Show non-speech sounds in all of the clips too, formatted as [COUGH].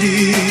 City.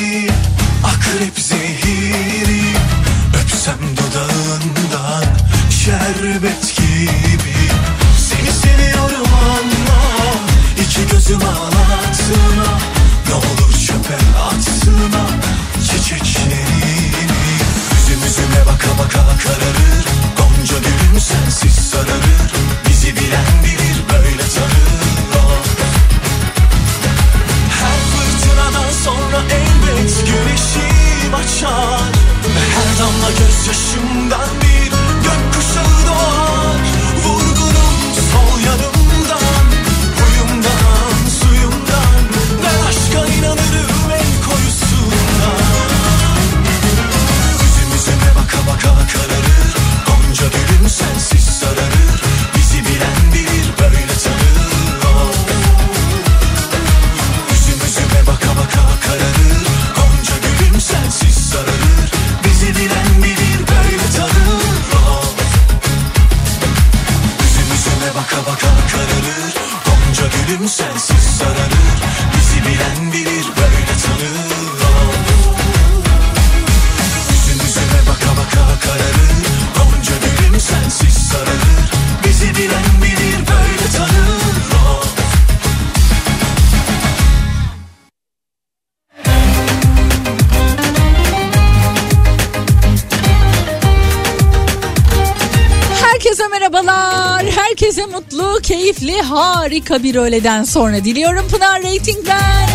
Harika bir öğleden sonra diliyorum Pınar Rating ben.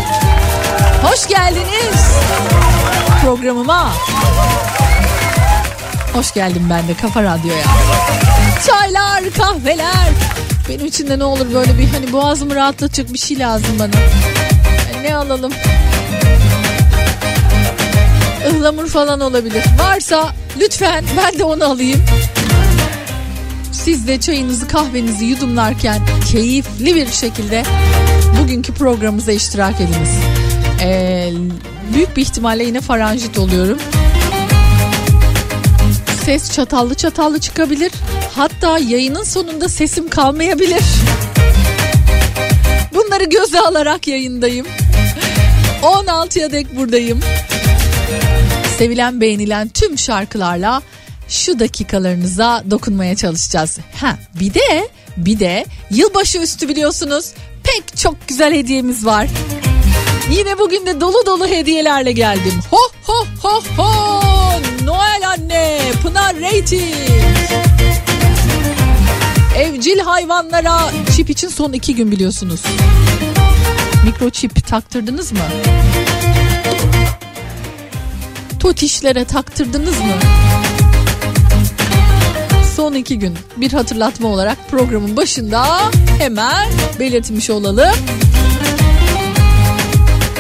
Hoş geldiniz programıma. Hoş geldim ben de Kafa Radyo'ya. Çaylar, kahveler. Benim için de ne olur böyle bir hani boğazımı rahatlatacak bir şey lazım bana. Ne alalım? Ihlamur falan olabilir. Varsa lütfen ben de onu alayım. Siz de çayınızı kahvenizi yudumlarken keyifli bir şekilde bugünkü programımıza iştirak ediniz. Ee, büyük bir ihtimalle yine faranjit oluyorum. Ses çatallı çatallı çıkabilir. Hatta yayının sonunda sesim kalmayabilir. Bunları göze alarak yayındayım. 16'ya dek buradayım. Sevilen beğenilen tüm şarkılarla şu dakikalarınıza dokunmaya çalışacağız. Ha bir de bir de yılbaşı üstü biliyorsunuz pek çok güzel hediyemiz var. Yine bugün de dolu dolu hediyelerle geldim. Ho ho ho ho! Noel anne, Pınar Rating. Evcil hayvanlara çip için son iki gün biliyorsunuz. Mikroçip taktırdınız mı? Totişlere taktırdınız mı? Son iki gün bir hatırlatma olarak programın başında hemen belirtmiş olalım.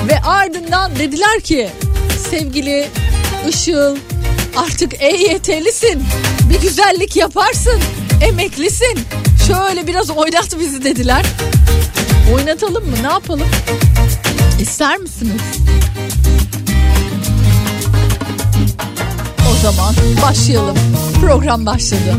Ve ardından dediler ki sevgili Işıl artık EYT'lisin bir güzellik yaparsın emeklisin şöyle biraz oynat bizi dediler. Oynatalım mı ne yapalım? İster misiniz? O zaman başlayalım. Program başladı.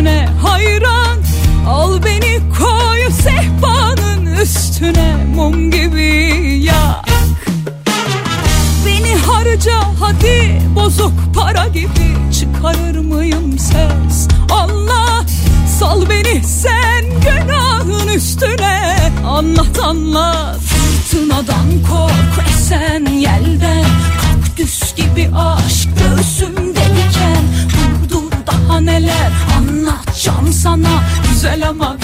Gözüne hayran. Al beni koy sehpanın üstüne Mum gibi yak. Beni harca hadi bozuk para gibi. Çıkarır mıyım ses Allah Sal beni sen günahın üstüne. Anlat anlat. Fırtınadan kork ama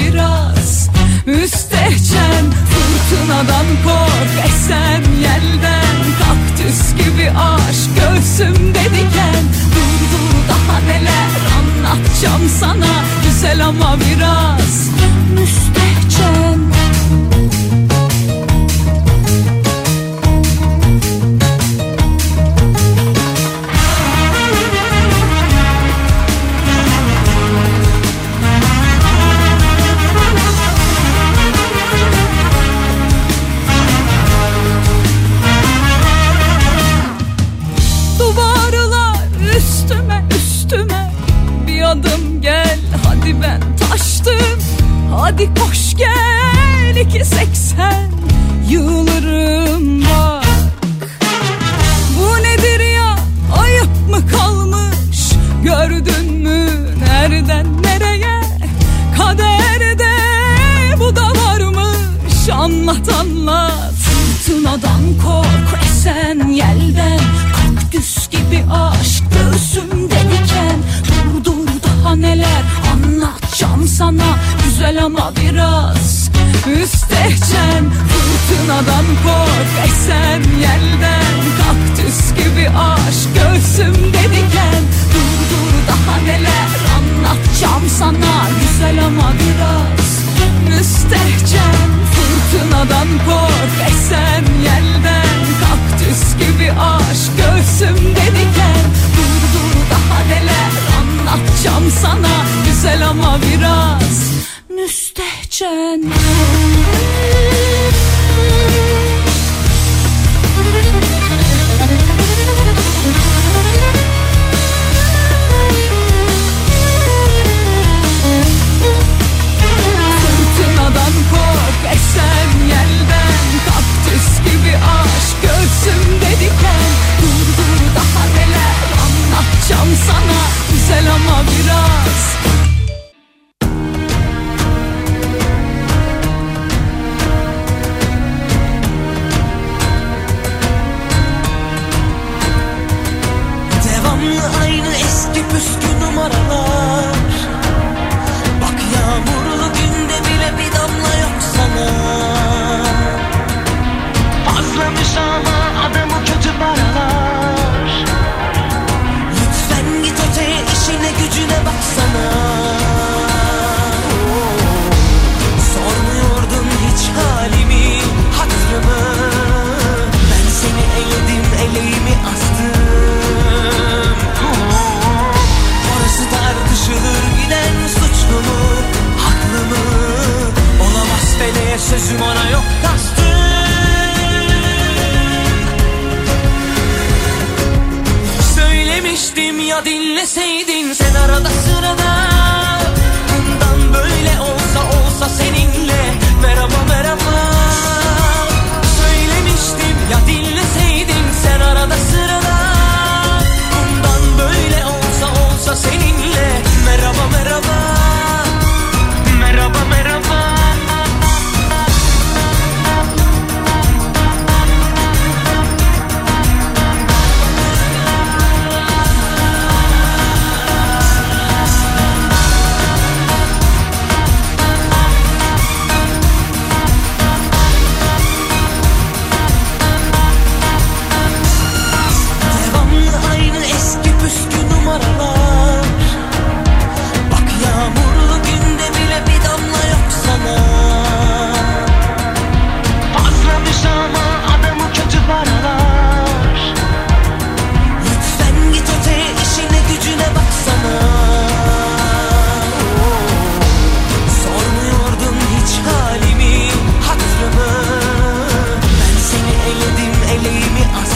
leave me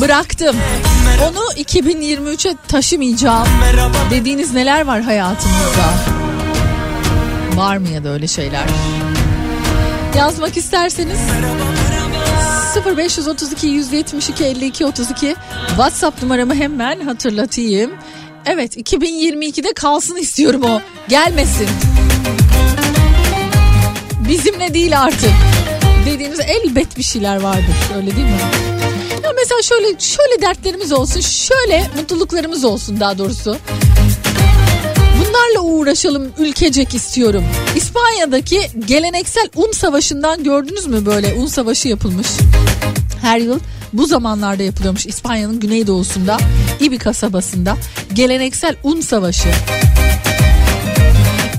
Bıraktım. Onu 2023'e taşımayacağım. Dediğiniz neler var hayatınızda? Var mı ya da öyle şeyler? Yazmak isterseniz 0532 172 52 32 WhatsApp numaramı hemen hatırlatayım. Evet 2022'de kalsın istiyorum o. Gelmesin. Bizimle değil artık. Dediğiniz elbet bir şeyler vardır. Öyle değil mi? Ya mesela şöyle şöyle dertlerimiz olsun, şöyle mutluluklarımız olsun daha doğrusu. Bunlarla uğraşalım ülkecek istiyorum. İspanya'daki geleneksel un savaşından gördünüz mü böyle un savaşı yapılmış. Her yıl bu zamanlarda yapılıyormuş İspanya'nın güneydoğusunda İbi kasabasında geleneksel un savaşı.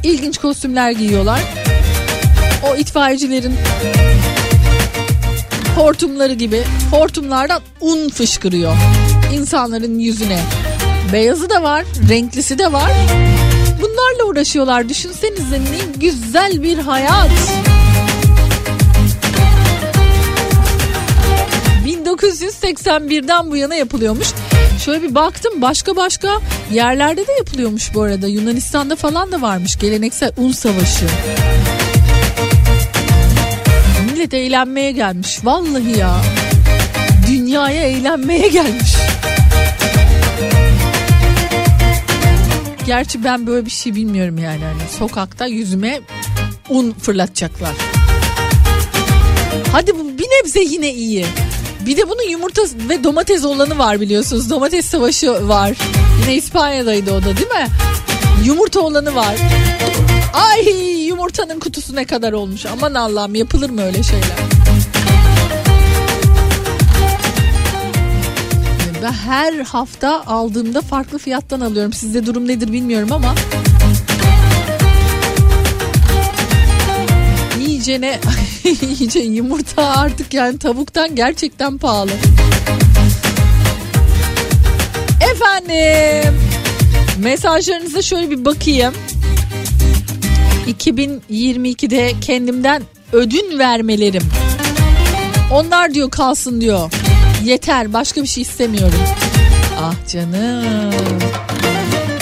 İlginç kostümler giyiyorlar. O itfaiyecilerin hortumları gibi hortumlardan un fışkırıyor insanların yüzüne. Beyazı da var, renklisi de var. Bunlarla uğraşıyorlar. Düşünsenize ne güzel bir hayat. 1981'den bu yana yapılıyormuş. Şöyle bir baktım başka başka yerlerde de yapılıyormuş bu arada. Yunanistan'da falan da varmış geleneksel un savaşı. Millet eğlenmeye gelmiş. Vallahi ya. Dünyaya eğlenmeye gelmiş. Gerçi ben böyle bir şey bilmiyorum yani. Hani sokakta yüzüme un fırlatacaklar. Hadi bu bir nebze yine iyi. Bir de bunun yumurta ve domates olanı var biliyorsunuz. Domates savaşı var. Yine İspanya'daydı o da değil mi? Yumurta olanı var. Ay yumurtanın kutusu ne kadar olmuş. Aman Allah'ım yapılır mı öyle şeyler? Ben her hafta aldığımda farklı fiyattan alıyorum. Sizde durum nedir bilmiyorum ama. İyicene, [LAUGHS] iyice yumurta artık yani tavuktan gerçekten pahalı. Efendim mesajlarınıza şöyle bir bakayım. 2022'de kendimden ödün vermelerim. Onlar diyor kalsın diyor. Yeter başka bir şey istemiyorum. Ah canım.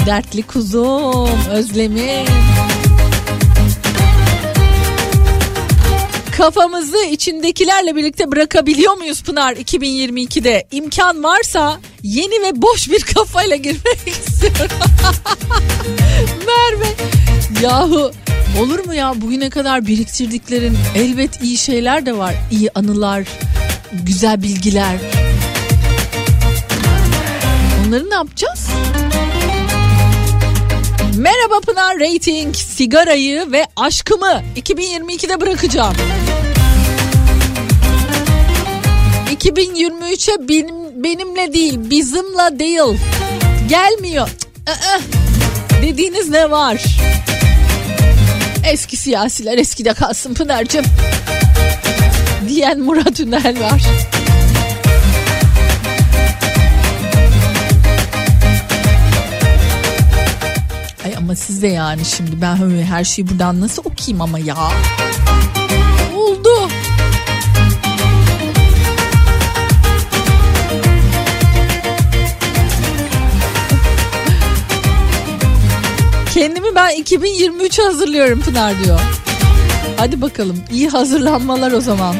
Dertli kuzum, özlemim. Kafamızı içindekilerle birlikte bırakabiliyor muyuz Pınar 2022'de? İmkan varsa yeni ve boş bir kafayla girmek [LAUGHS] istiyorum. Merve. Yahu olur mu ya bugüne kadar biriktirdiklerin elbet iyi şeyler de var. İyi anılar, güzel bilgiler. Onları ne yapacağız? Merhaba Pınar Rating, sigarayı ve aşkımı 2022'de bırakacağım. 2023'e benim, benimle değil, bizimle değil. Gelmiyor. Cık, ı-ı. Dediğiniz ne var? Eski siyasiler eskide kalsın Pınar'cığım. Diyen Murat Ünel var. Ay ama siz de yani şimdi ben her şeyi buradan nasıl okuyayım ama ya. Oldu. Kendimi ben 2023 hazırlıyorum Pınar diyor. Hadi bakalım iyi hazırlanmalar o zaman.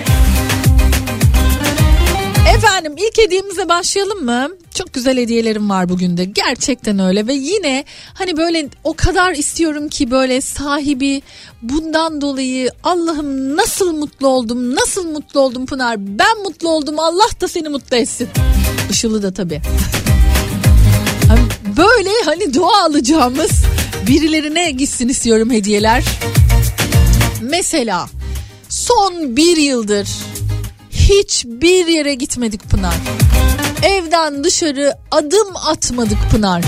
Efendim ilk hediyemize başlayalım mı? Çok güzel hediyelerim var bugün de. Gerçekten öyle ve yine hani böyle o kadar istiyorum ki böyle sahibi bundan dolayı Allah'ım nasıl mutlu oldum, nasıl mutlu oldum Pınar. Ben mutlu oldum Allah da seni mutlu etsin. Işılı da tabii. Böyle hani dua alacağımız birilerine gitsin istiyorum hediyeler. Mesela son bir yıldır hiçbir yere gitmedik Pınar. Evden dışarı adım atmadık Pınar.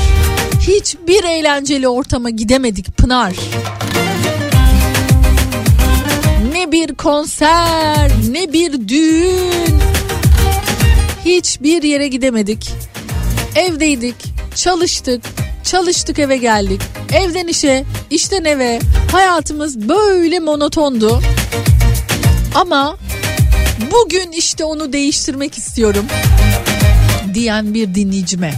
Hiçbir eğlenceli ortama gidemedik Pınar. Ne bir konser, ne bir düğün. Hiçbir yere gidemedik. Evdeydik, çalıştık, çalıştık eve geldik. Evden işe, işten eve. Hayatımız böyle monotondu. Ama bugün işte onu değiştirmek istiyorum diyen bir dinleyicime.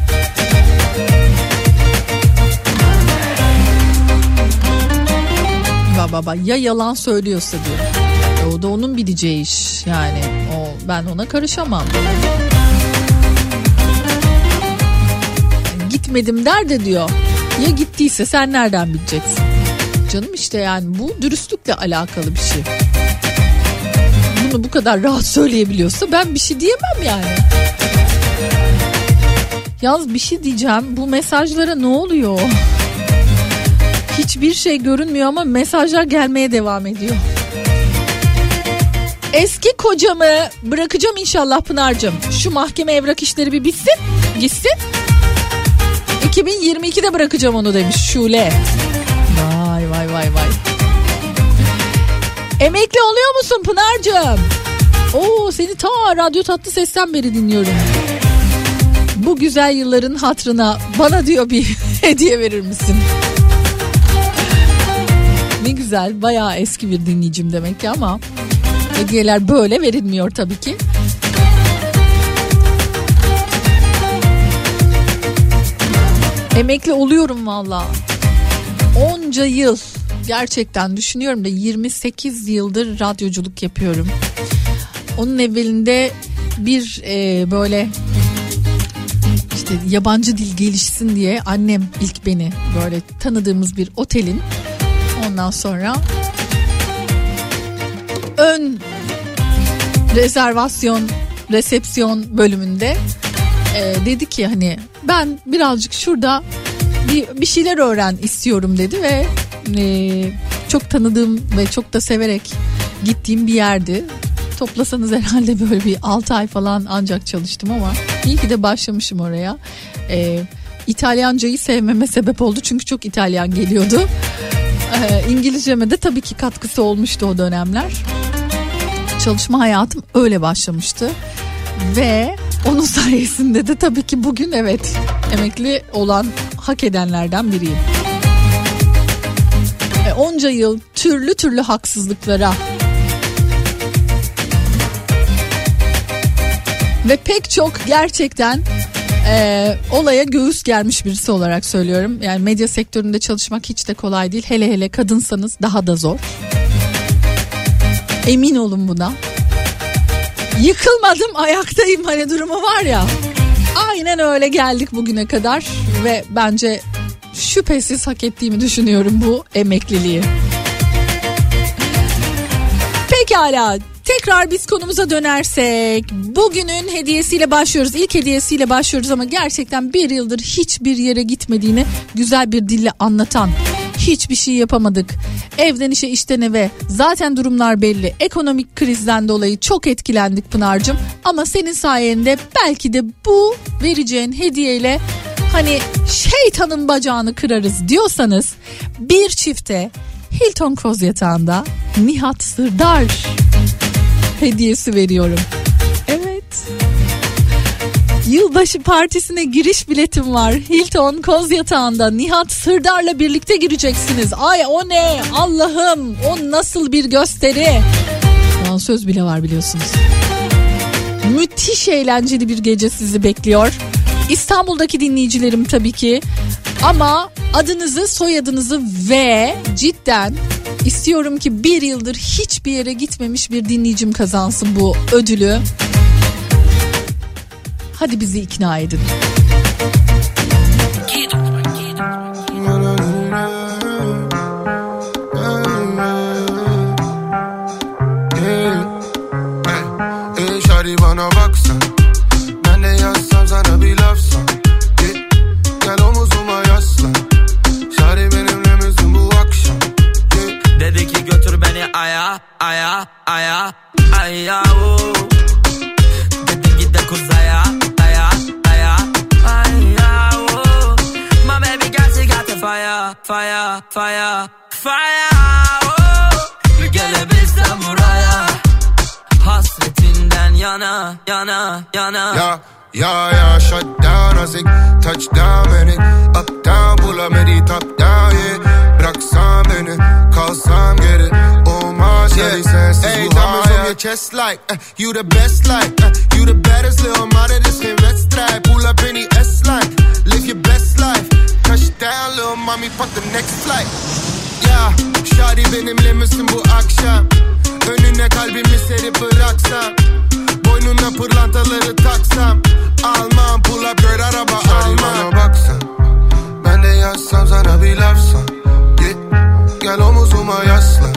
Baba baba ya yalan söylüyorsa diyor. E, o da onun bileceği iş yani. O ben ona karışamam. Gitmedim der de diyor. Ya gittiyse sen nereden bileceksin? Canım işte yani bu dürüstlükle alakalı bir şey. Bunu bu kadar rahat söyleyebiliyorsa ben bir şey diyemem yani. Yalnız bir şey diyeceğim. Bu mesajlara ne oluyor? Hiçbir şey görünmüyor ama mesajlar gelmeye devam ediyor. Eski kocamı bırakacağım inşallah Pınar'cığım. Şu mahkeme evrak işleri bir bitsin, gitsin. 2022'de bırakacağım onu demiş Şule. Vay vay vay vay. Emekli oluyor musun Pınar'cığım? Oo seni ta radyo tatlı sesten beri dinliyorum. Bu güzel yılların hatrına bana diyor bir [LAUGHS] hediye verir misin? Ne güzel bayağı eski bir dinleyicim demek ki ama hediyeler böyle verilmiyor tabii ki. Emekli oluyorum valla. Onca yıl gerçekten düşünüyorum da 28 yıldır radyoculuk yapıyorum. Onun evvelinde bir e, böyle işte yabancı dil gelişsin diye annem ilk beni böyle tanıdığımız bir otelin ondan sonra ön rezervasyon resepsiyon bölümünde e, dedi ki hani ben birazcık şurada bir, bir şeyler öğren istiyorum dedi ve e, çok tanıdığım ve çok da severek gittiğim bir yerdi. Toplasanız herhalde böyle bir 6 ay falan ancak çalıştım ama iyi ki de başlamışım oraya. E, İtalyancayı sevmeme sebep oldu çünkü çok İtalyan geliyordu. E, İngilizceme de tabii ki katkısı olmuştu o dönemler. Çalışma hayatım öyle başlamıştı ve onun sayesinde de tabii ki bugün evet emekli olan hak edenlerden biriyim. E, onca yıl türlü türlü haksızlıklara Ve pek çok gerçekten e, olaya göğüs gelmiş birisi olarak söylüyorum. Yani medya sektöründe çalışmak hiç de kolay değil. Hele hele kadınsanız daha da zor. Emin olun buna. Yıkılmadım ayaktayım hani durumu var ya. Aynen öyle geldik bugüne kadar ve bence şüphesiz hak ettiğimi düşünüyorum bu emekliliği. Pekala tekrar biz konumuza dönersek bugünün hediyesiyle başlıyoruz. İlk hediyesiyle başlıyoruz ama gerçekten bir yıldır hiçbir yere gitmediğini güzel bir dille anlatan hiçbir şey yapamadık. Evden işe işten eve zaten durumlar belli. Ekonomik krizden dolayı çok etkilendik Pınar'cığım. Ama senin sayende belki de bu vereceğin hediyeyle hani şeytanın bacağını kırarız diyorsanız bir çifte Hilton Koz yatağında Nihat Sırdar hediyesi veriyorum. Yılbaşı partisine giriş biletim var. Hilton Koz Yatağı'nda Nihat Sırdar'la birlikte gireceksiniz. Ay o ne? Allah'ım o nasıl bir gösteri? Söz bile var biliyorsunuz. Müthiş eğlenceli bir gece sizi bekliyor. İstanbul'daki dinleyicilerim tabii ki. Ama adınızı, soyadınızı ve cidden istiyorum ki bir yıldır hiçbir yere gitmemiş bir dinleyicim kazansın bu ödülü. Hadi bizi ikna edin. Bana baksan Ben de yazsam sana bir lafsan Gel, gel omuzuma yaslan Şari benimle misin bu akşam Gel, Dedi ki götür beni aya aya aya aya o. fire fire fire fire. Oh. Gelebilsem buraya Hasretinden yana yana yana. Ya ya ya shut down azık Touchdown beni Up down bulamedi top down yeah. Bıraksan beni kalsam geri Olmaz yeah. sensiz hey, bu hayat your chest like uh, You the best like uh, You the baddest little mother this geen wedstrijd Pull up in die S-line Live your best life Touchdown little mommy fuck the next flight Ya Şadi benimle misin bu akşam Önüne kalbimi serip bıraksam Boynuna pırlantaları taksam Almam pull up girl araba almam bana baksan Ben de yazsam sana bir lafsan Git gel omuzuma yaslan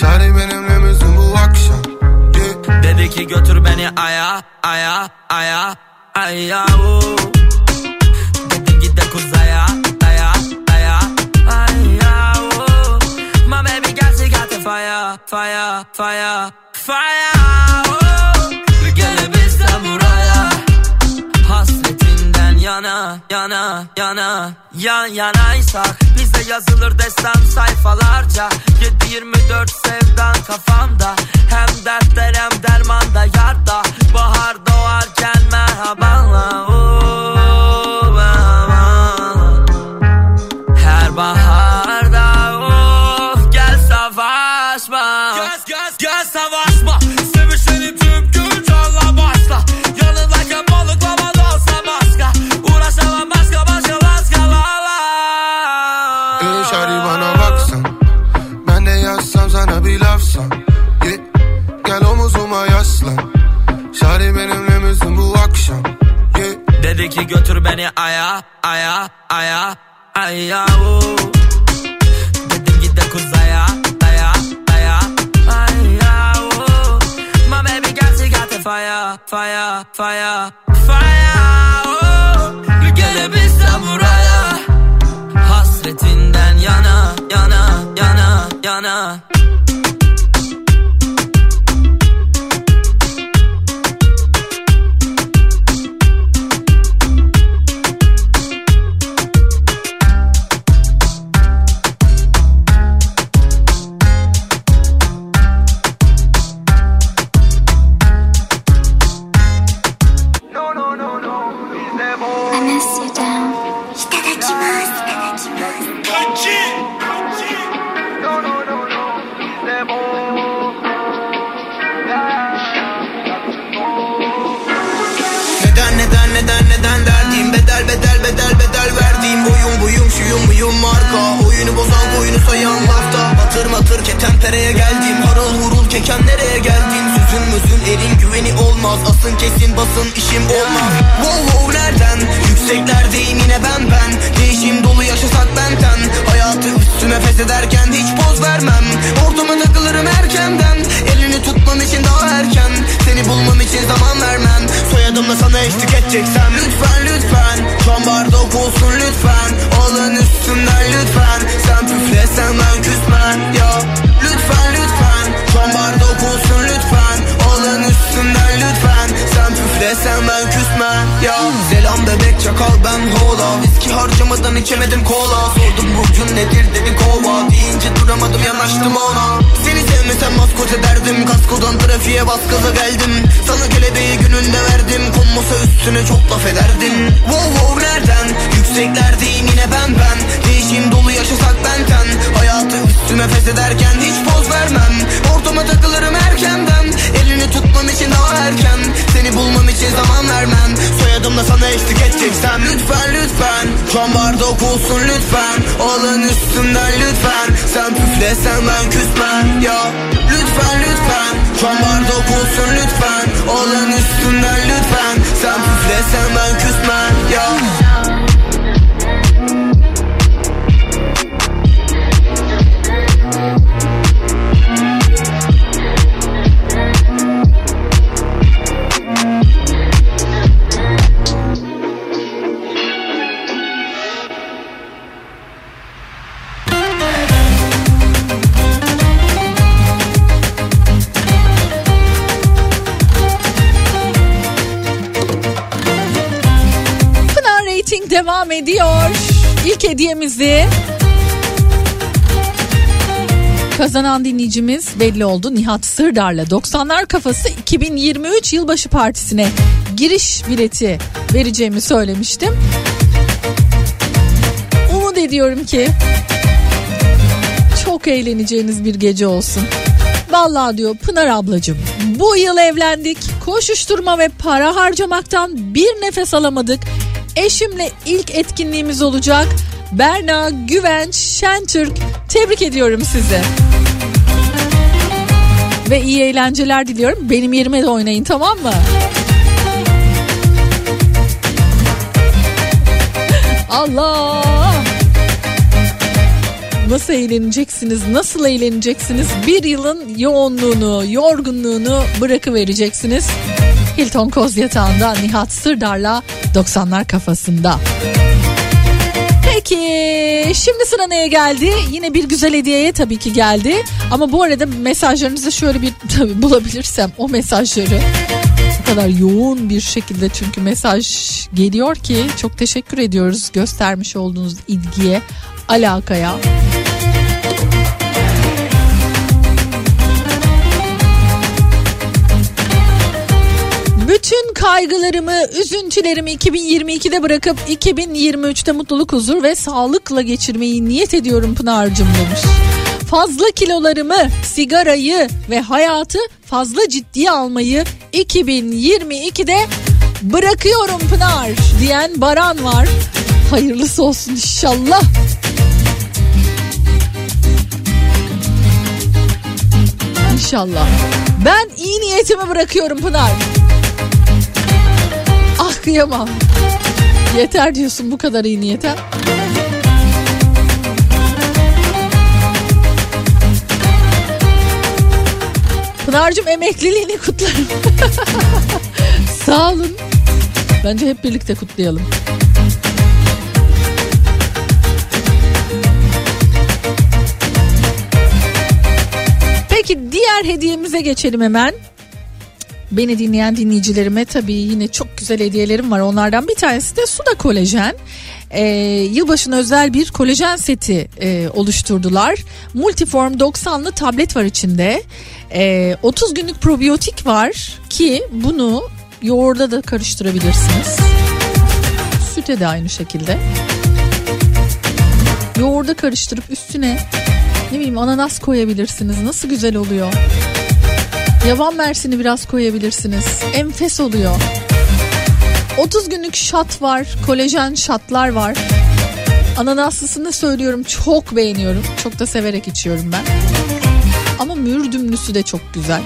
Şadi benimle misin bu akşam Git Dedi ki götür beni aya aya aya aya o. fire fire fire fire. Oh. Gelebilsem buraya. Hasretinden yana yana yana yan yanaysak Bize yazılır destem sayfalarca. 7-24 sevdan kafamda Hem dertler hem dermanda yarda. Bahar doğarken merhabanla oh, götür beni aya aya aya aya o. Dedim git de kuzaya aya aya aya o. My baby got she got the fire fire fire fire oh. Gelebilsem buraya Hasretinden yana yana yana yana çakal ben hola. Viski harcamadan içemedim kola. Sordum burcun nedir? dedi kova. Deyince duramadım yanaştım ona. Seni sevmesem maskot ederdim Kaskodan trafiğe bas gaza geldim. Sana kelebeği gününde verdim. Konmasa üstüne çok laf ederdim. Wow wow nereden? Yükseklerdeyim yine ben ben. Değişim dolu yaşasak benten Hayatı üstüme feshederken hiç poz vermem. Ortama takılırım erkenden Elini tutmam için daha erken. Seni bulmam için zaman vermem Soyadımla sana eşlik edeceksem. Lütfen lütfen. Şu an barda olsun lütfen. Alın üstümden lütfen. Sen püflesen ben küsmem. Ya Lütfen lütfen. Şu an barda olsun lütfen. Alın üstümden lütfen. Sen püflesen ben küsmem. Ya devam ediyor. İlk hediyemizi kazanan dinleyicimiz belli oldu. Nihat Sırdar'la 90'lar kafası 2023 yılbaşı partisine giriş bileti vereceğimi söylemiştim. Umut ediyorum ki çok eğleneceğiniz bir gece olsun. Vallahi diyor Pınar ablacığım bu yıl evlendik koşuşturma ve para harcamaktan bir nefes alamadık. Eşimle ilk etkinliğimiz olacak. Berna Güvenç Şentürk tebrik ediyorum sizi. Ve iyi eğlenceler diliyorum. Benim yerime de oynayın tamam mı? Allah! Nasıl eğleneceksiniz? Nasıl eğleneceksiniz? Bir yılın yoğunluğunu, yorgunluğunu bırakıvereceksiniz. Hilton Koz Yatağı'nda Nihat Sırdar'la 90'lar kafasında. Peki şimdi sıra neye geldi? Yine bir güzel hediyeye tabii ki geldi. Ama bu arada mesajlarınızı şöyle bir [LAUGHS] tabii bulabilirsem o mesajları o kadar yoğun bir şekilde çünkü mesaj geliyor ki çok teşekkür ediyoruz göstermiş olduğunuz ilgiye, alakaya. Bütün kaygılarımı, üzüntülerimi 2022'de bırakıp 2023'te mutluluk, huzur ve sağlıkla geçirmeyi niyet ediyorum Pınar'cığım demiş. Fazla kilolarımı, sigarayı ve hayatı fazla ciddiye almayı 2022'de bırakıyorum Pınar diyen Baran var. Hayırlısı olsun inşallah. İnşallah. Ben iyi niyetimi bırakıyorum Pınar. Kıyamam. Yeter diyorsun bu kadar iyi niyete. Pınar'cığım emekliliğini kutlarım. [LAUGHS] Sağ olun. Bence hep birlikte kutlayalım. Peki diğer hediyemize geçelim hemen. Beni dinleyen dinleyicilerime tabii yine çok güzel hediyelerim var. Onlardan bir tanesi de Suda Kolajen. Ee, yılbaşına özel bir kolajen seti e, oluşturdular. Multiform 90'lı tablet var içinde. Ee, 30 günlük probiyotik var ki bunu yoğurda da karıştırabilirsiniz. Süte de aynı şekilde. Yoğurda karıştırıp üstüne ne bileyim ananas koyabilirsiniz. Nasıl güzel oluyor. Yaban mersini biraz koyabilirsiniz. Enfes oluyor. 30 günlük şat var. Kolajen şatlar var. Ananaslısını söylüyorum çok beğeniyorum. Çok da severek içiyorum ben. Ama mürdümlüsü de çok güzel.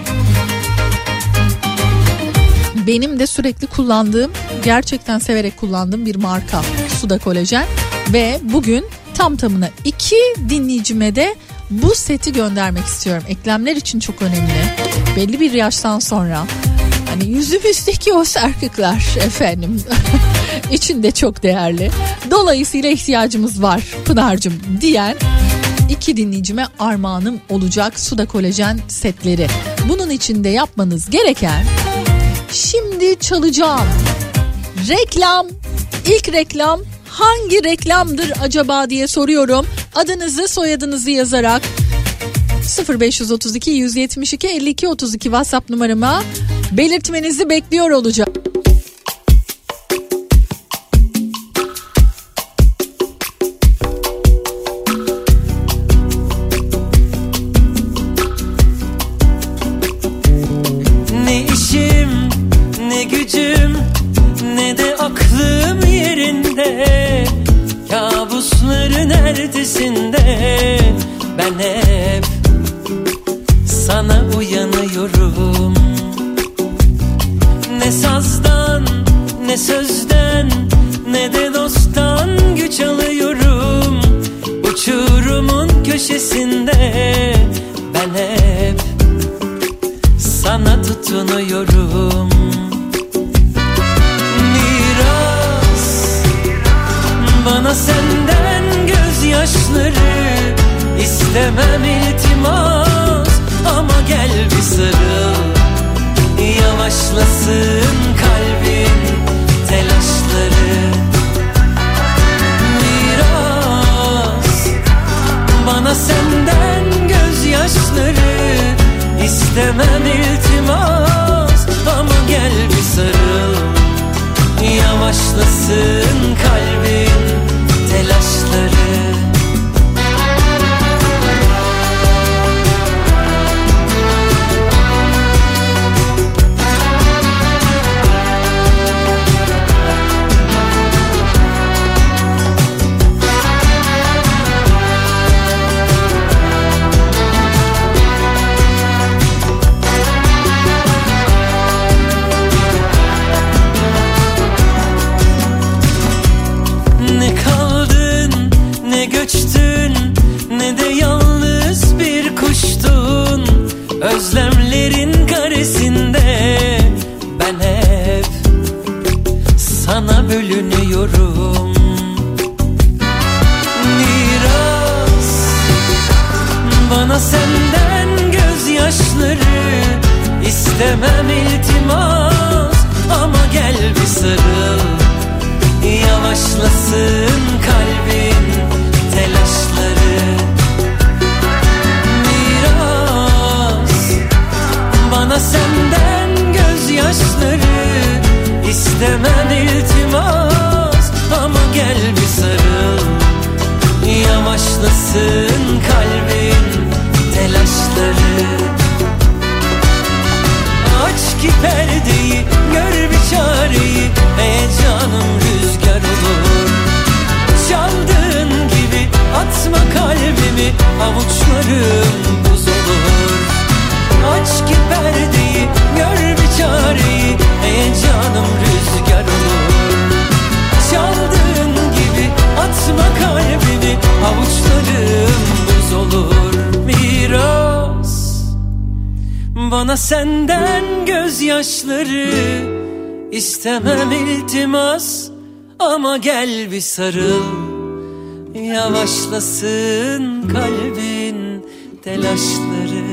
Benim de sürekli kullandığım, gerçekten severek kullandığım bir marka Suda Kolajen. Ve bugün tam tamına iki dinleyicime de bu seti göndermek istiyorum. Eklemler için çok önemli. Belli bir yaştan sonra hani yüzümüzdeki o sarkıklar efendim [LAUGHS] için de çok değerli. Dolayısıyla ihtiyacımız var Pınar'cığım diyen iki dinleyicime armağanım olacak suda kolajen setleri. Bunun için de yapmanız gereken şimdi çalacağım reklam ilk reklam hangi reklamdır acaba diye soruyorum. Adınızı soyadınızı yazarak 0532 172 52 32 WhatsApp numarama belirtmenizi bekliyor olacağım. Ertesinde ben hep sana uyanıyorum. Ne sazdan ne sözden ne de dosttan güç alıyorum. Uçurumun köşesinde ben hep sana tutunuyorum. Miras bana senden gözyaşları istemem iltimas. Ama gel bir sarıl Yavaşlasın kalbin telaşları. Miras bana senden gözyaşları istemem iltimas. Ama gel bir sarıl Yavaşlasın kalbin telaşları istemem iltimas ama gel bir sarıl. Yavaşlasın kalbin telaşları. Miras bana senden gözyaşları. İstemem iltimas ama gel bir sarıl. Yavaşlasın kalbin telaşları ki perdeyi gör bir çareyi Heyecanım rüzgar olur. Çaldığın gibi atma kalbimi Avuçlarım buz olur. Aç ki perdeyi gör bir çareyi Heyecanım rüzgar olur. Çaldığın gibi atma kalbimi Avuçlarım buz olur. Miras bana senden gözyaşları. İstemem iltimas ama gel bir sarıl. Yavaşlasın kalbin telaşları.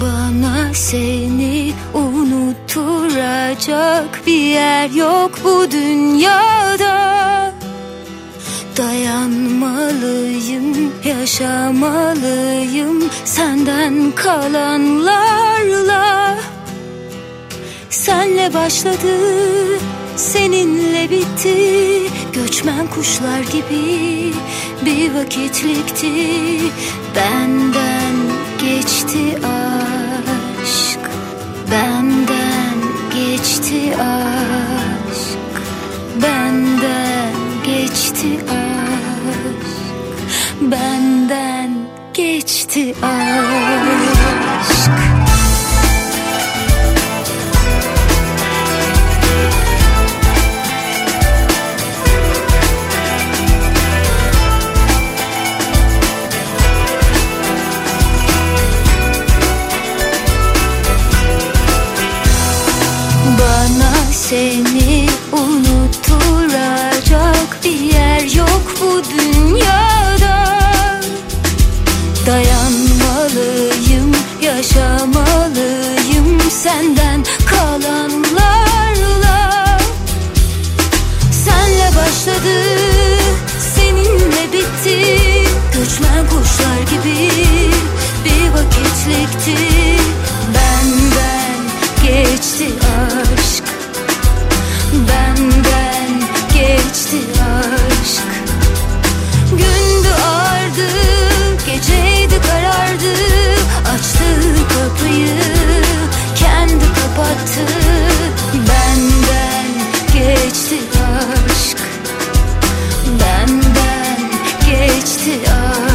Bana seni unutturacak bir yer yok bu dünyada. Dayanmalıyım, yaşamalıyım Senden kalanlarla. Senle başladı, seninle bitti. Göçmen kuşlar gibi bir vakitlikti. Benden geçti aşk Benden geçti aşk. Benden geçti öz Benden geçti öz Rüzgar gibi bir vakitlikti. Benden geçti aşk. Benden geçti aşk. Gündü ardı, geceydi karardı. Açtı kapıyı, kendi kapattı. Benden geçti aşk. Benden geçti aşk.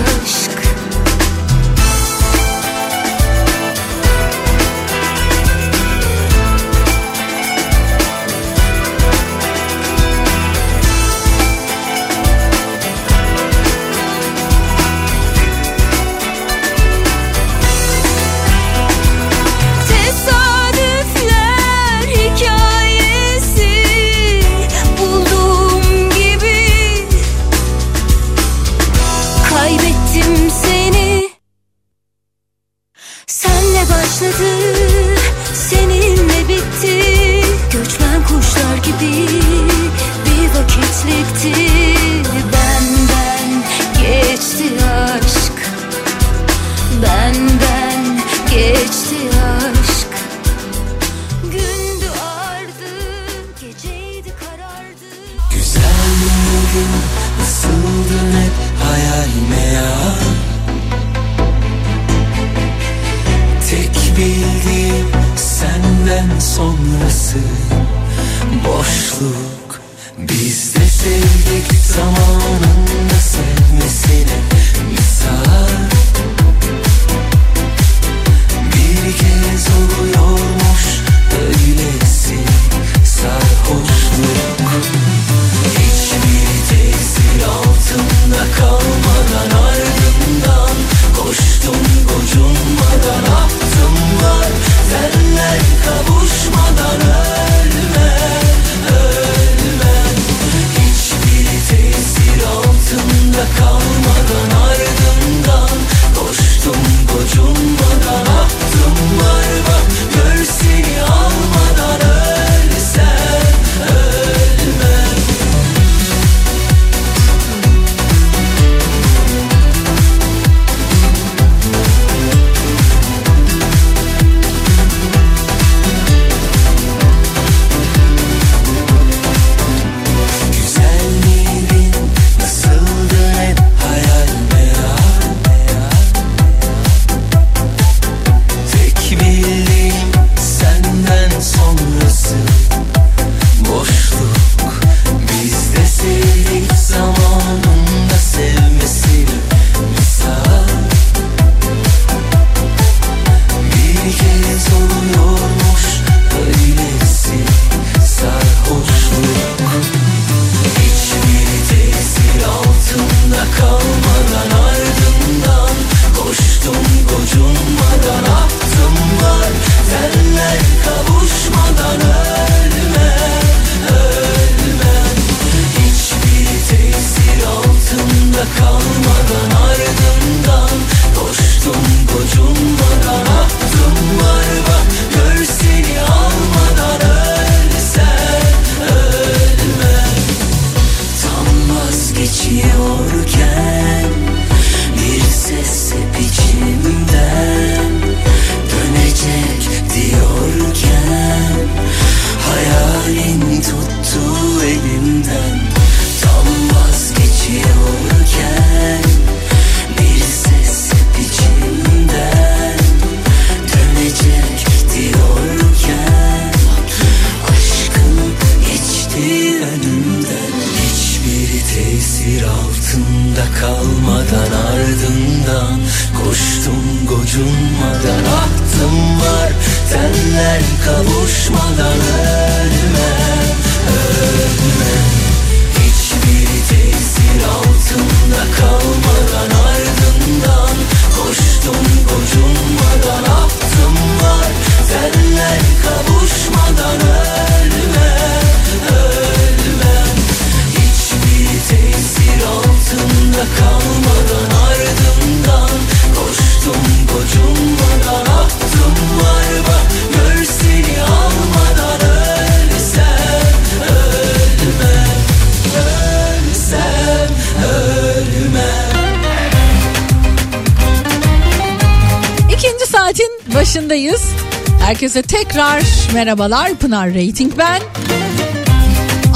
Herkese tekrar merhabalar. Pınar Rating ben.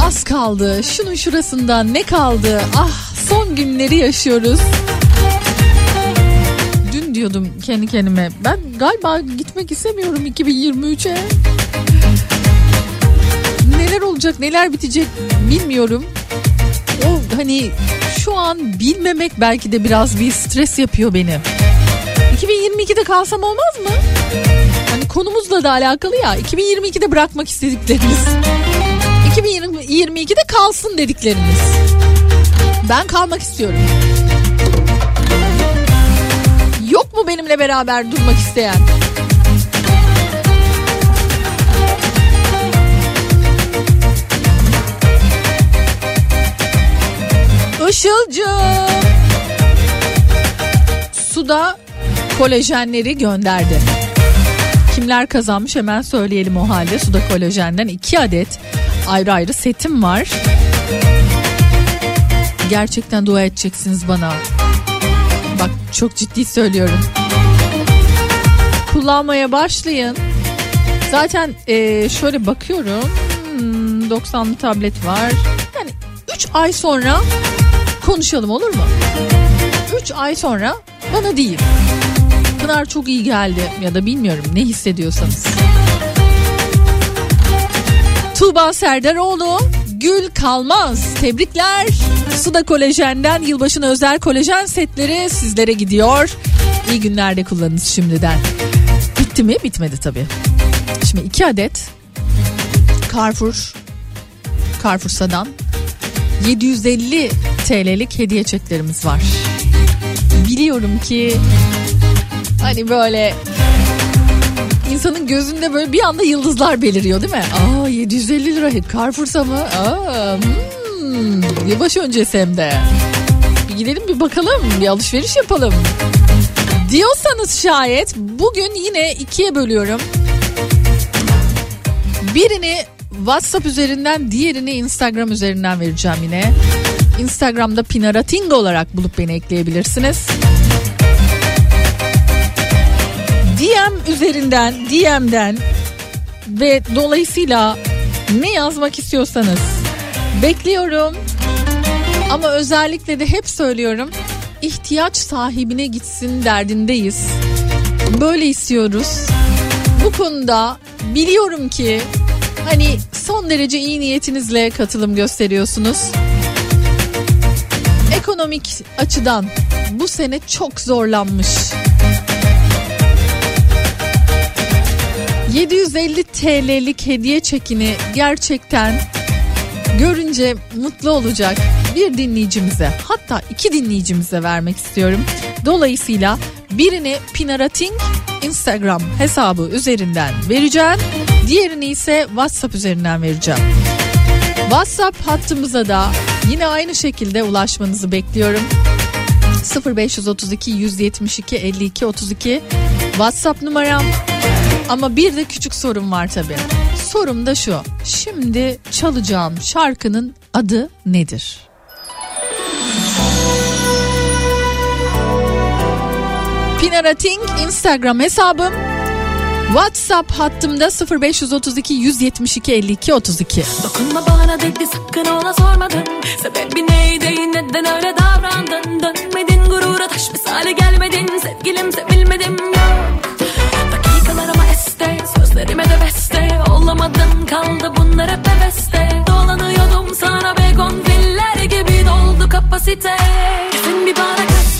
Az kaldı. Şunun şurasında ne kaldı? Ah son günleri yaşıyoruz. Dün diyordum kendi kendime ben galiba gitmek istemiyorum 2023'e. Neler olacak neler bitecek bilmiyorum. O hani şu an bilmemek belki de biraz bir stres yapıyor beni. 2022'de kalsam olmaz mı? Konumuzla da alakalı ya. 2022'de bırakmak istediklerimiz. 2022'de kalsın dediklerimiz. Ben kalmak istiyorum. Yok mu benimle beraber durmak isteyen? Işılcığım. Suda kolajenleri gönderdi. Kimler kazanmış hemen söyleyelim o halde. Suda kolajenden 2 adet ayrı ayrı setim var. Gerçekten dua edeceksiniz bana. Bak çok ciddi söylüyorum. Kullanmaya başlayın. Zaten e, şöyle bakıyorum. Hmm, 90'lı tablet var. Yani 3 ay sonra konuşalım olur mu? 3 ay sonra bana değil. Pınar çok iyi geldi ya da bilmiyorum ne hissediyorsanız. Tuğba Serdaroğlu Gül Kalmaz tebrikler. Suda Kolajen'den yılbaşına özel kolajen setleri sizlere gidiyor. İyi günlerde kullanınız şimdiden. Bitti mi? Bitmedi tabii. Şimdi iki adet Carrefour Carrefour'dan 750 TL'lik hediye çeklerimiz var. Biliyorum ki hani böyle insanın gözünde böyle bir anda yıldızlar beliriyor değil mi? Aa 750 lira Carrefour'sa mı? Aa, hmm, yılbaşı öncesi hem de. Bir gidelim bir bakalım bir alışveriş yapalım. Diyorsanız şayet bugün yine ikiye bölüyorum. Birini WhatsApp üzerinden diğerini Instagram üzerinden vereceğim yine. Instagram'da Pinarating olarak bulup beni ekleyebilirsiniz. DM üzerinden, DM'den ve dolayısıyla ne yazmak istiyorsanız bekliyorum. Ama özellikle de hep söylüyorum ihtiyaç sahibine gitsin derdindeyiz. Böyle istiyoruz. Bu konuda biliyorum ki hani son derece iyi niyetinizle katılım gösteriyorsunuz. Ekonomik açıdan bu sene çok zorlanmış. 750 TL'lik hediye çekini gerçekten görünce mutlu olacak bir dinleyicimize hatta iki dinleyicimize vermek istiyorum. Dolayısıyla birini Pinarating Instagram hesabı üzerinden vereceğim. Diğerini ise WhatsApp üzerinden vereceğim. WhatsApp hattımıza da yine aynı şekilde ulaşmanızı bekliyorum. 0532 172 52 32 WhatsApp numaram. Ama bir de küçük sorum var tabii. Sorum da şu. Şimdi çalacağım şarkının adı nedir? Pinarating Instagram hesabım. WhatsApp hattımda 0532 172 52 32. Dokunma bana dedi sakın ona sormadın Sebebi neydi neden öyle davrandın Dönmedin gurura taş misali gelmedin Sevgilim sevilmedim yok kapasite. Kesin bir bana kaç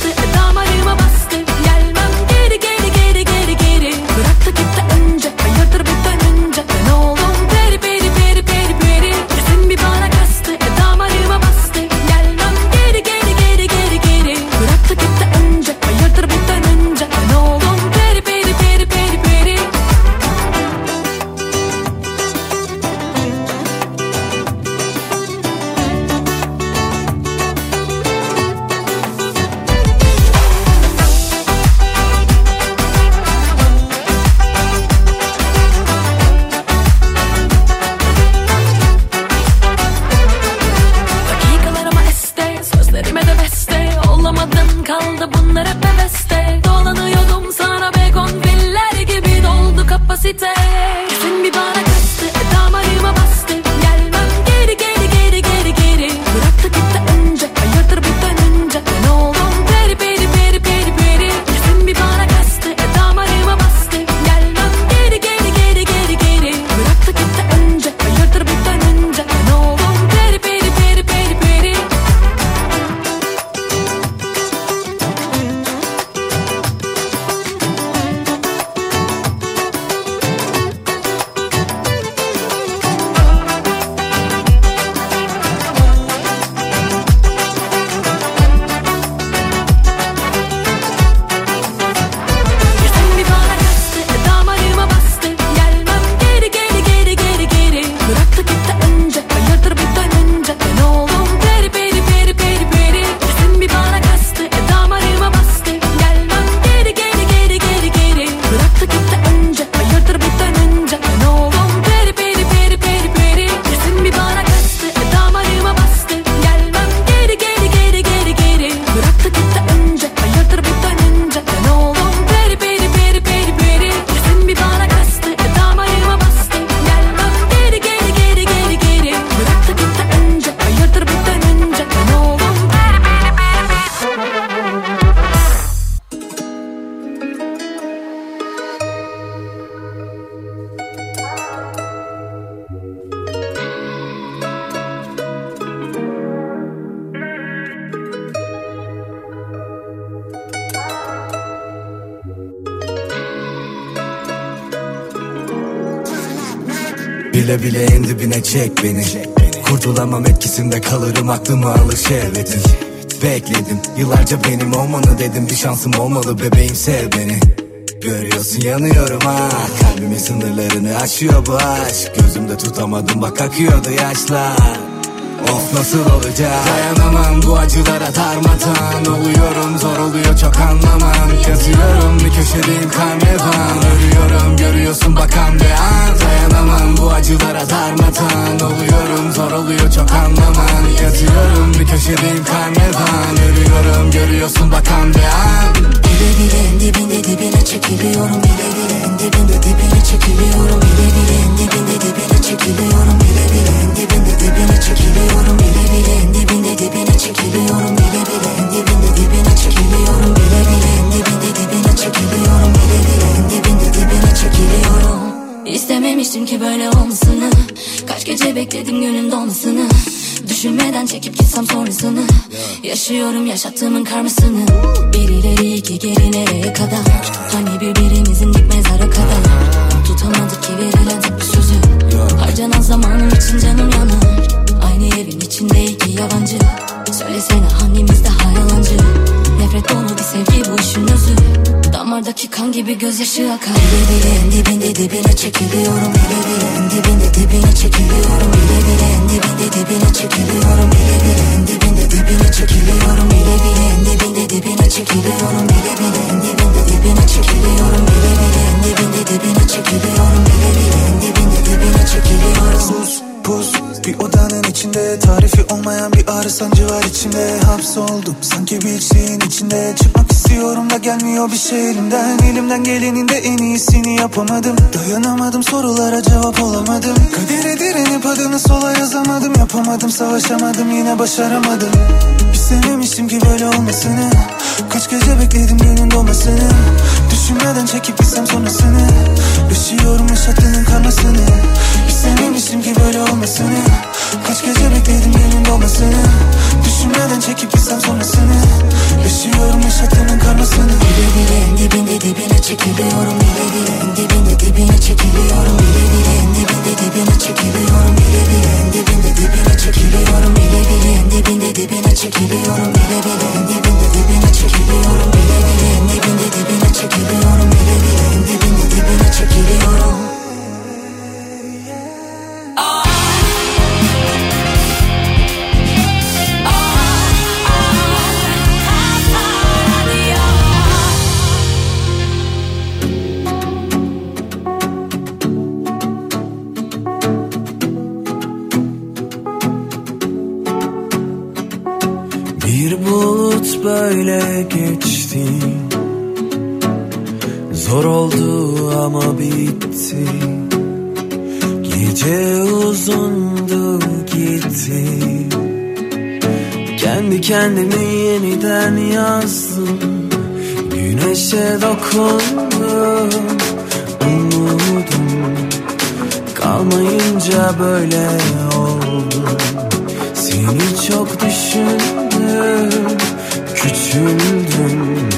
çek beni. Kurtulamam etkisinde kalırım aklımı alır şehvetin Bekledim yıllarca benim olmanı dedim. Bir şansım olmalı bebeğim sev beni. Görüyorsun yanıyorum ha. Kalbimin sınırlarını aşıyor bu aşk. Gözümde tutamadım bak akıyordu yaşlar Of nasıl olacak? Dayanamam bu acılara darmadan Oluyorum zor oluyor çok anlamam. Yazıyorum bir köşedeyim karnevan Ölüyorum görüyorsun bakan bir an. Dayanamam bu acılara darmadan Oluyorum zor oluyor çok anlamam. Yazıyorum bir köşedeyim karnevan Ölüyorum görüyorsun bakan bir an. Bile bile en dibinde dibine çekiliyorum Bile bile dibinde dibine çekiliyorum Bile bile. En dibinde dibine çekiliyorum Bile bile. En dibinde dibine çekiliyorum Bile bile. En dibinde dibine çekiliyorum Bile bile. En dibinde dibine çekiliyorum Bile bile. En dibinde dibine çekiliyorum Bile bile. En dibinde dibine çekiliyorum. İstememiştim ki böyle olmasını. Kaç gece bekledim günün dolmasını. Düşünmeden çekip gitsem sonrasını. Yaşıyorum yaşattığımın karmasını. Bir ileri iki geri nereye kadar. Hani birbirimizin mezara kadar Tutamadık ki verilen sözü. Harcanan zamanım için canım yanar. Aynı evin içinde iki yabancı. Söylesene hangimiz daha yalancı? Nefret dolu bir sevgi bu işin özü. Damardaki kan gibi gözyaşı akar. Bile bile en dibinde dibine çekiliyorum. Bile bile en dibinde dibine çekiliyorum. Bile bile gelmiyor bir şey elimden. Elimden gelenin de en iyisini yapamadım. Dayanamadım sorulara cevap olamadım. Kadere direnip adını sola yazamadım. Yapamadım savaşamadım yine başaramadım. İstememiştim ki böyle olmasını. Kaç gece bekledim günün doğmasını Düşünmeden çekip gitsem sonrasını. Yaşıyorum yaşattığının karmasını İstememiştim ki böyle olmasını. Kaç gece bekledim günün doğmasını Düşünmeden çekip gitsem sonrasını. Yaşıyorum yaşattığının karmasını. Bile bile en dibinde dibine çekiliyorum Bile bile en dibinde dibine çekiliyorum Bile bile en dibinde dibine çekiliyorum Bile bile en dibinde dibine çekiliyorum Bile bile en dibinde dibine çekiliyorum Bile bile en dibinde dibine çekiliyorum Bile bile en dibinde dibine çekiliyorum Bile bile en dibinde dibine çekiliyorum böyle geçti. Zor oldu ama bitti. Gece uzundu gitti. Kendi kendimi yeniden yazdım. Güneşe dokundum Umudum. Kalmayınca böyle oldum Seni çok düşündüm Küçüldüm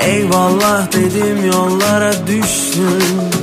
Eyvallah dedim yollara düştüm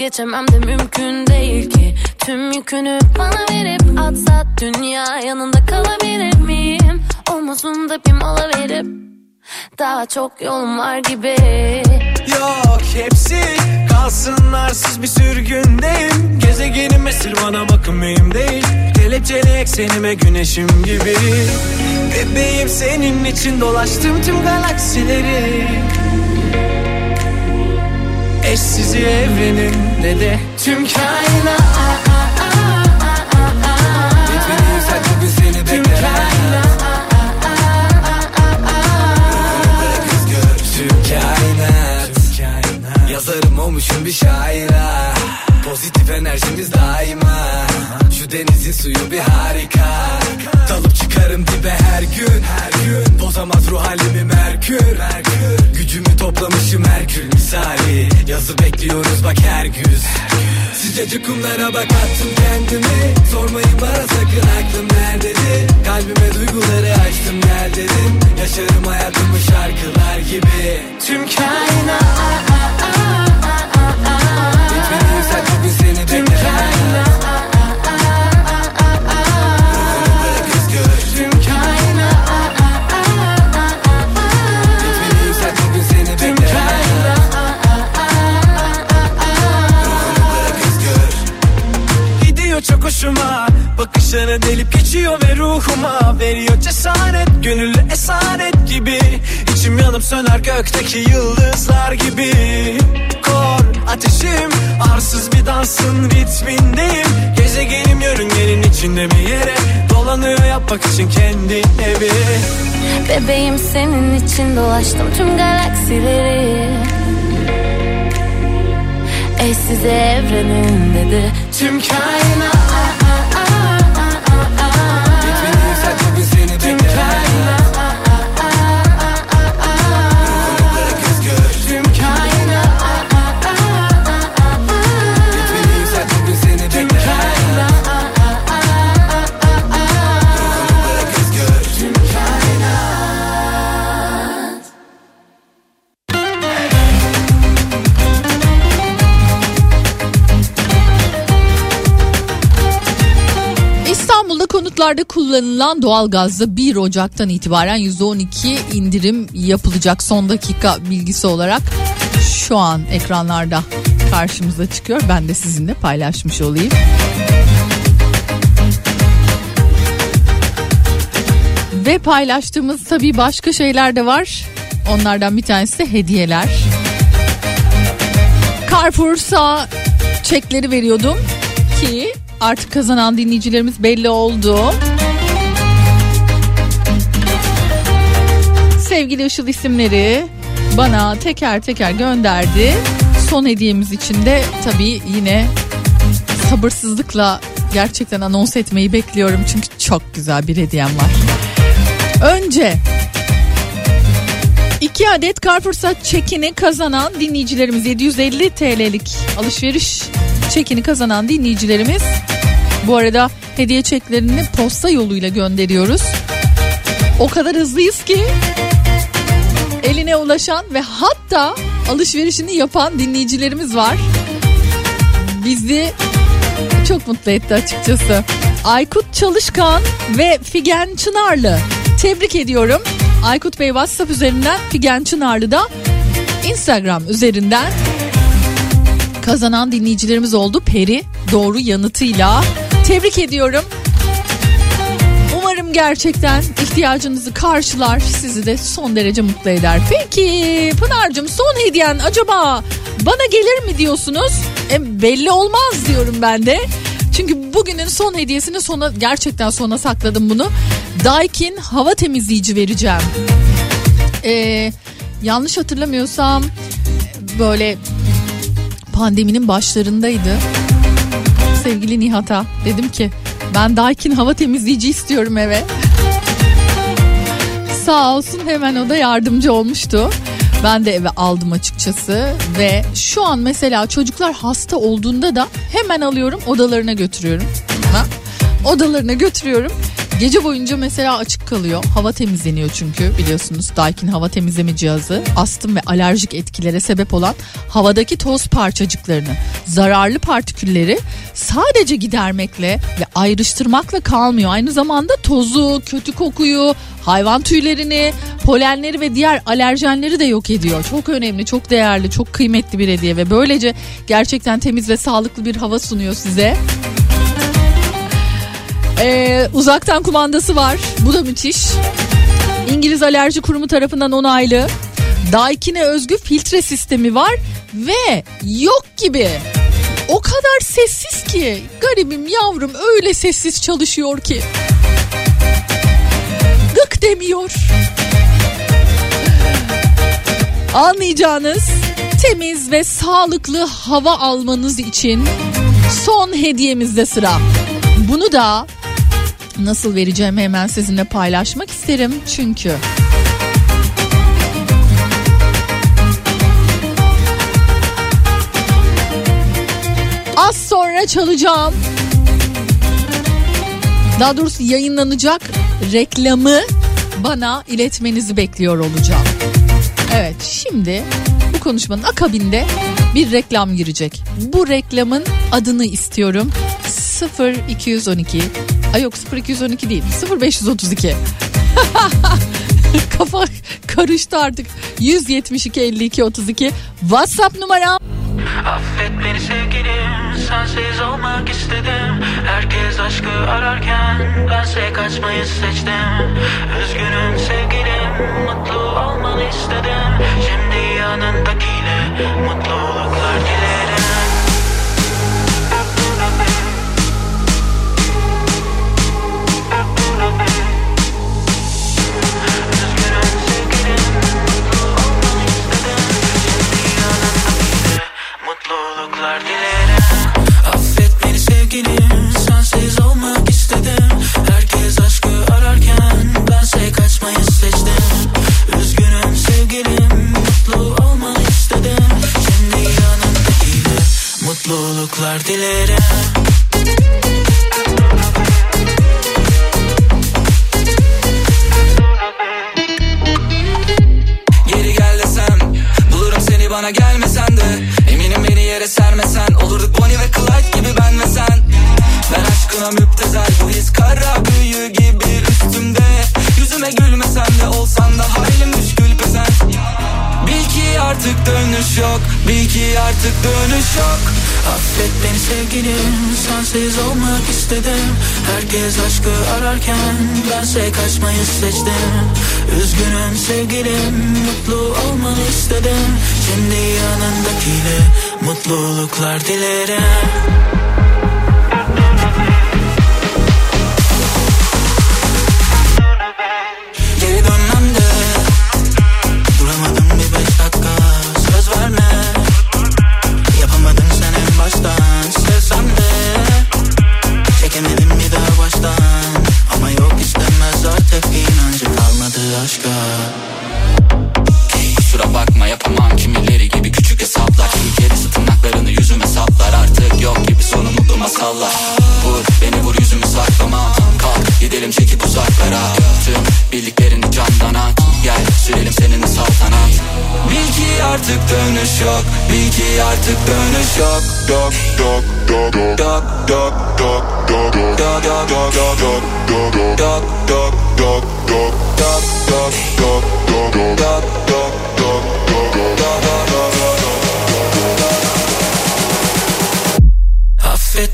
Vazgeçemem de mümkün değil ki. Tüm yükünü bana verip atsa dünya yanında kalabilir miyim? Omuzunda bir mola verip daha çok yolum var gibi. Yok hepsi kalsın arsız bir sürgündeyim Gezegenim esir bana bakın mühim değil. Kelepçeli eksenime güneşim gibi. Bebeğim senin için dolaştım tüm galaksileri Eşsizi evrenin ne de tüm kainat. Tüm kainat. Yazarım olmuşum bir şaira. Pozitif enerjimiz daima denizin suyu bir harika. Dalıp çıkarım dibe her gün her gün. Bozamaz ruh halimi merkür. Gücümü toplamışım Herkül misali. Yazı bekliyoruz bak her güz Sıcacık kumlara bak attım kendimi. Sormayın bana sakın aklım nerededir? Kalbime duyguları açtım gel dedim. Yaşarım hayatımı şarkılar gibi. Tüm kainat. Gitmeni yükselt bugün seni Tüm Hoşuma Bakışları delip geçiyor ve ruhuma. Veriyor cesaret Gönüllü esaret gibi. İçim yanıp söner gökteki yıldızlar gibi. Kor ateşim Arsız bir dansın ritmindeyim. Gezegenim yörüngenin içinde bir yere. Dolanıyor yapmak için kendi evi. Bebeğim senin için dolaştım tüm galaksileri. Eşsiz evrenin dedi. Tüm kainat Konutlarda kullanılan doğalgazda 1 Ocak'tan itibaren %12 indirim yapılacak son dakika bilgisi olarak şu an ekranlarda karşımıza çıkıyor. Ben de sizinle paylaşmış olayım. Ve paylaştığımız tabii başka şeyler de var. Onlardan bir tanesi de hediyeler. Carrefour'sa çekleri veriyordum ki artık kazanan dinleyicilerimiz belli oldu. Sevgili Işıl isimleri bana teker teker gönderdi. Son hediyemiz için de tabii yine sabırsızlıkla gerçekten anons etmeyi bekliyorum. Çünkü çok güzel bir hediyem var. Önce iki adet Carrefour'sa çekini kazanan dinleyicilerimiz 750 TL'lik alışveriş çekini kazanan dinleyicilerimiz bu arada hediye çeklerini posta yoluyla gönderiyoruz. O kadar hızlıyız ki eline ulaşan ve hatta alışverişini yapan dinleyicilerimiz var. Bizi çok mutlu etti açıkçası. Aykut Çalışkan ve Figen Çınarlı. Tebrik ediyorum. Aykut Bey WhatsApp üzerinden Figen Çınarlı da Instagram üzerinden kazanan dinleyicilerimiz oldu. Peri doğru yanıtıyla. Tebrik ediyorum. Umarım gerçekten ihtiyacınızı karşılar, sizi de son derece mutlu eder. Peki Pınar'cığım son hediyen acaba bana gelir mi diyorsunuz? E, belli olmaz diyorum ben de. Çünkü bugünün son hediyesini sona gerçekten sona sakladım bunu. Daikin hava temizleyici vereceğim. Ee, yanlış hatırlamıyorsam böyle pandeminin başlarındaydı. Sevgili Nihat'a dedim ki ben Daikin hava temizleyici istiyorum eve. Sağ olsun hemen o da yardımcı olmuştu. Ben de eve aldım açıkçası ve şu an mesela çocuklar hasta olduğunda da hemen alıyorum odalarına götürüyorum. Ha? Odalarına götürüyorum. Gece boyunca mesela açık kalıyor. Hava temizleniyor çünkü biliyorsunuz Daikin hava temizleme cihazı astım ve alerjik etkilere sebep olan havadaki toz parçacıklarını, zararlı partikülleri sadece gidermekle ve ayrıştırmakla kalmıyor. Aynı zamanda tozu, kötü kokuyu, hayvan tüylerini, polenleri ve diğer alerjenleri de yok ediyor. Çok önemli, çok değerli, çok kıymetli bir hediye ve böylece gerçekten temiz ve sağlıklı bir hava sunuyor size. Ee, uzaktan kumandası var. Bu da müthiş. İngiliz Alerji Kurumu tarafından onaylı. Daikin'e özgü filtre sistemi var ve yok gibi. O kadar sessiz ki garibim yavrum öyle sessiz çalışıyor ki. Gık demiyor. Anlayacağınız temiz ve sağlıklı hava almanız için son hediyemizde sıra. Bunu da nasıl vereceğimi hemen sizinle paylaşmak isterim çünkü. Az sonra çalacağım. Daha doğrusu yayınlanacak reklamı bana iletmenizi bekliyor olacağım. Evet şimdi bu konuşmanın akabinde bir reklam girecek. Bu reklamın adını istiyorum. 0212 Ay yok 0212 değil 0532 [LAUGHS] Kafa karıştı artık. 172 52 32 WhatsApp numaram. Affet beni sevgilim sensiz olmak istedim. Herkes aşkı ararken bense kaçmayı seçtim. Üzgünüm sevgilim mutlu olmanı istedim. Şimdi yanındakiyle mutluluklar Herkes aşkı ararken bense kaçmayı seçtim. Üzgünüm sevgilim mutlu olmanı istedim. Şimdi yanındakiyle mutluluklar dilerim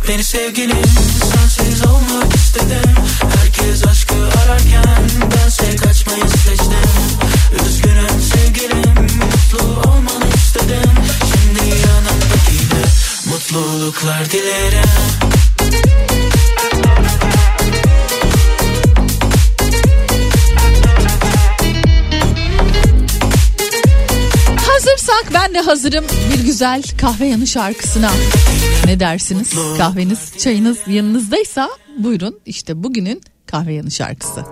beni sevgilim sensiz olmak istedim. Herkes aşkı ararken bense kaçmayı seçtim. Üzgünüm sevgilim mutlu olmanı istedim. Şimdi yanındakiyle mutluluklar dilerim de hazırım bir güzel kahve yanı şarkısına. Ne dersiniz? Kahveniz, çayınız yanınızdaysa buyurun işte bugünün kahve yanı şarkısı.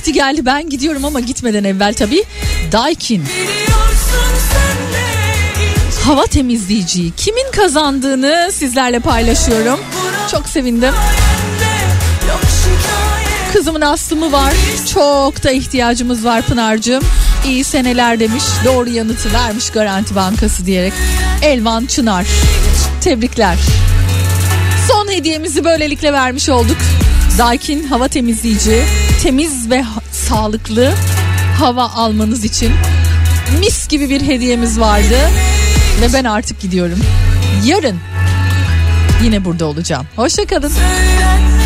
Vakti geldi. Ben gidiyorum ama gitmeden evvel tabii Daikin. Hava temizleyiciyi kimin kazandığını sizlerle paylaşıyorum. Çok sevindim. Kızımın astımı var. Çok da ihtiyacımız var Pınar'cığım. İyi seneler demiş. Doğru yanıtı vermiş Garanti Bankası diyerek. Elvan Çınar. Tebrikler. Son hediyemizi böylelikle vermiş olduk. Daikin hava temizleyici. Temiz ve sağlıklı hava almanız için mis gibi bir hediyemiz vardı. Ve ben artık gidiyorum. Yarın yine burada olacağım. Hoşçakalın. Söylen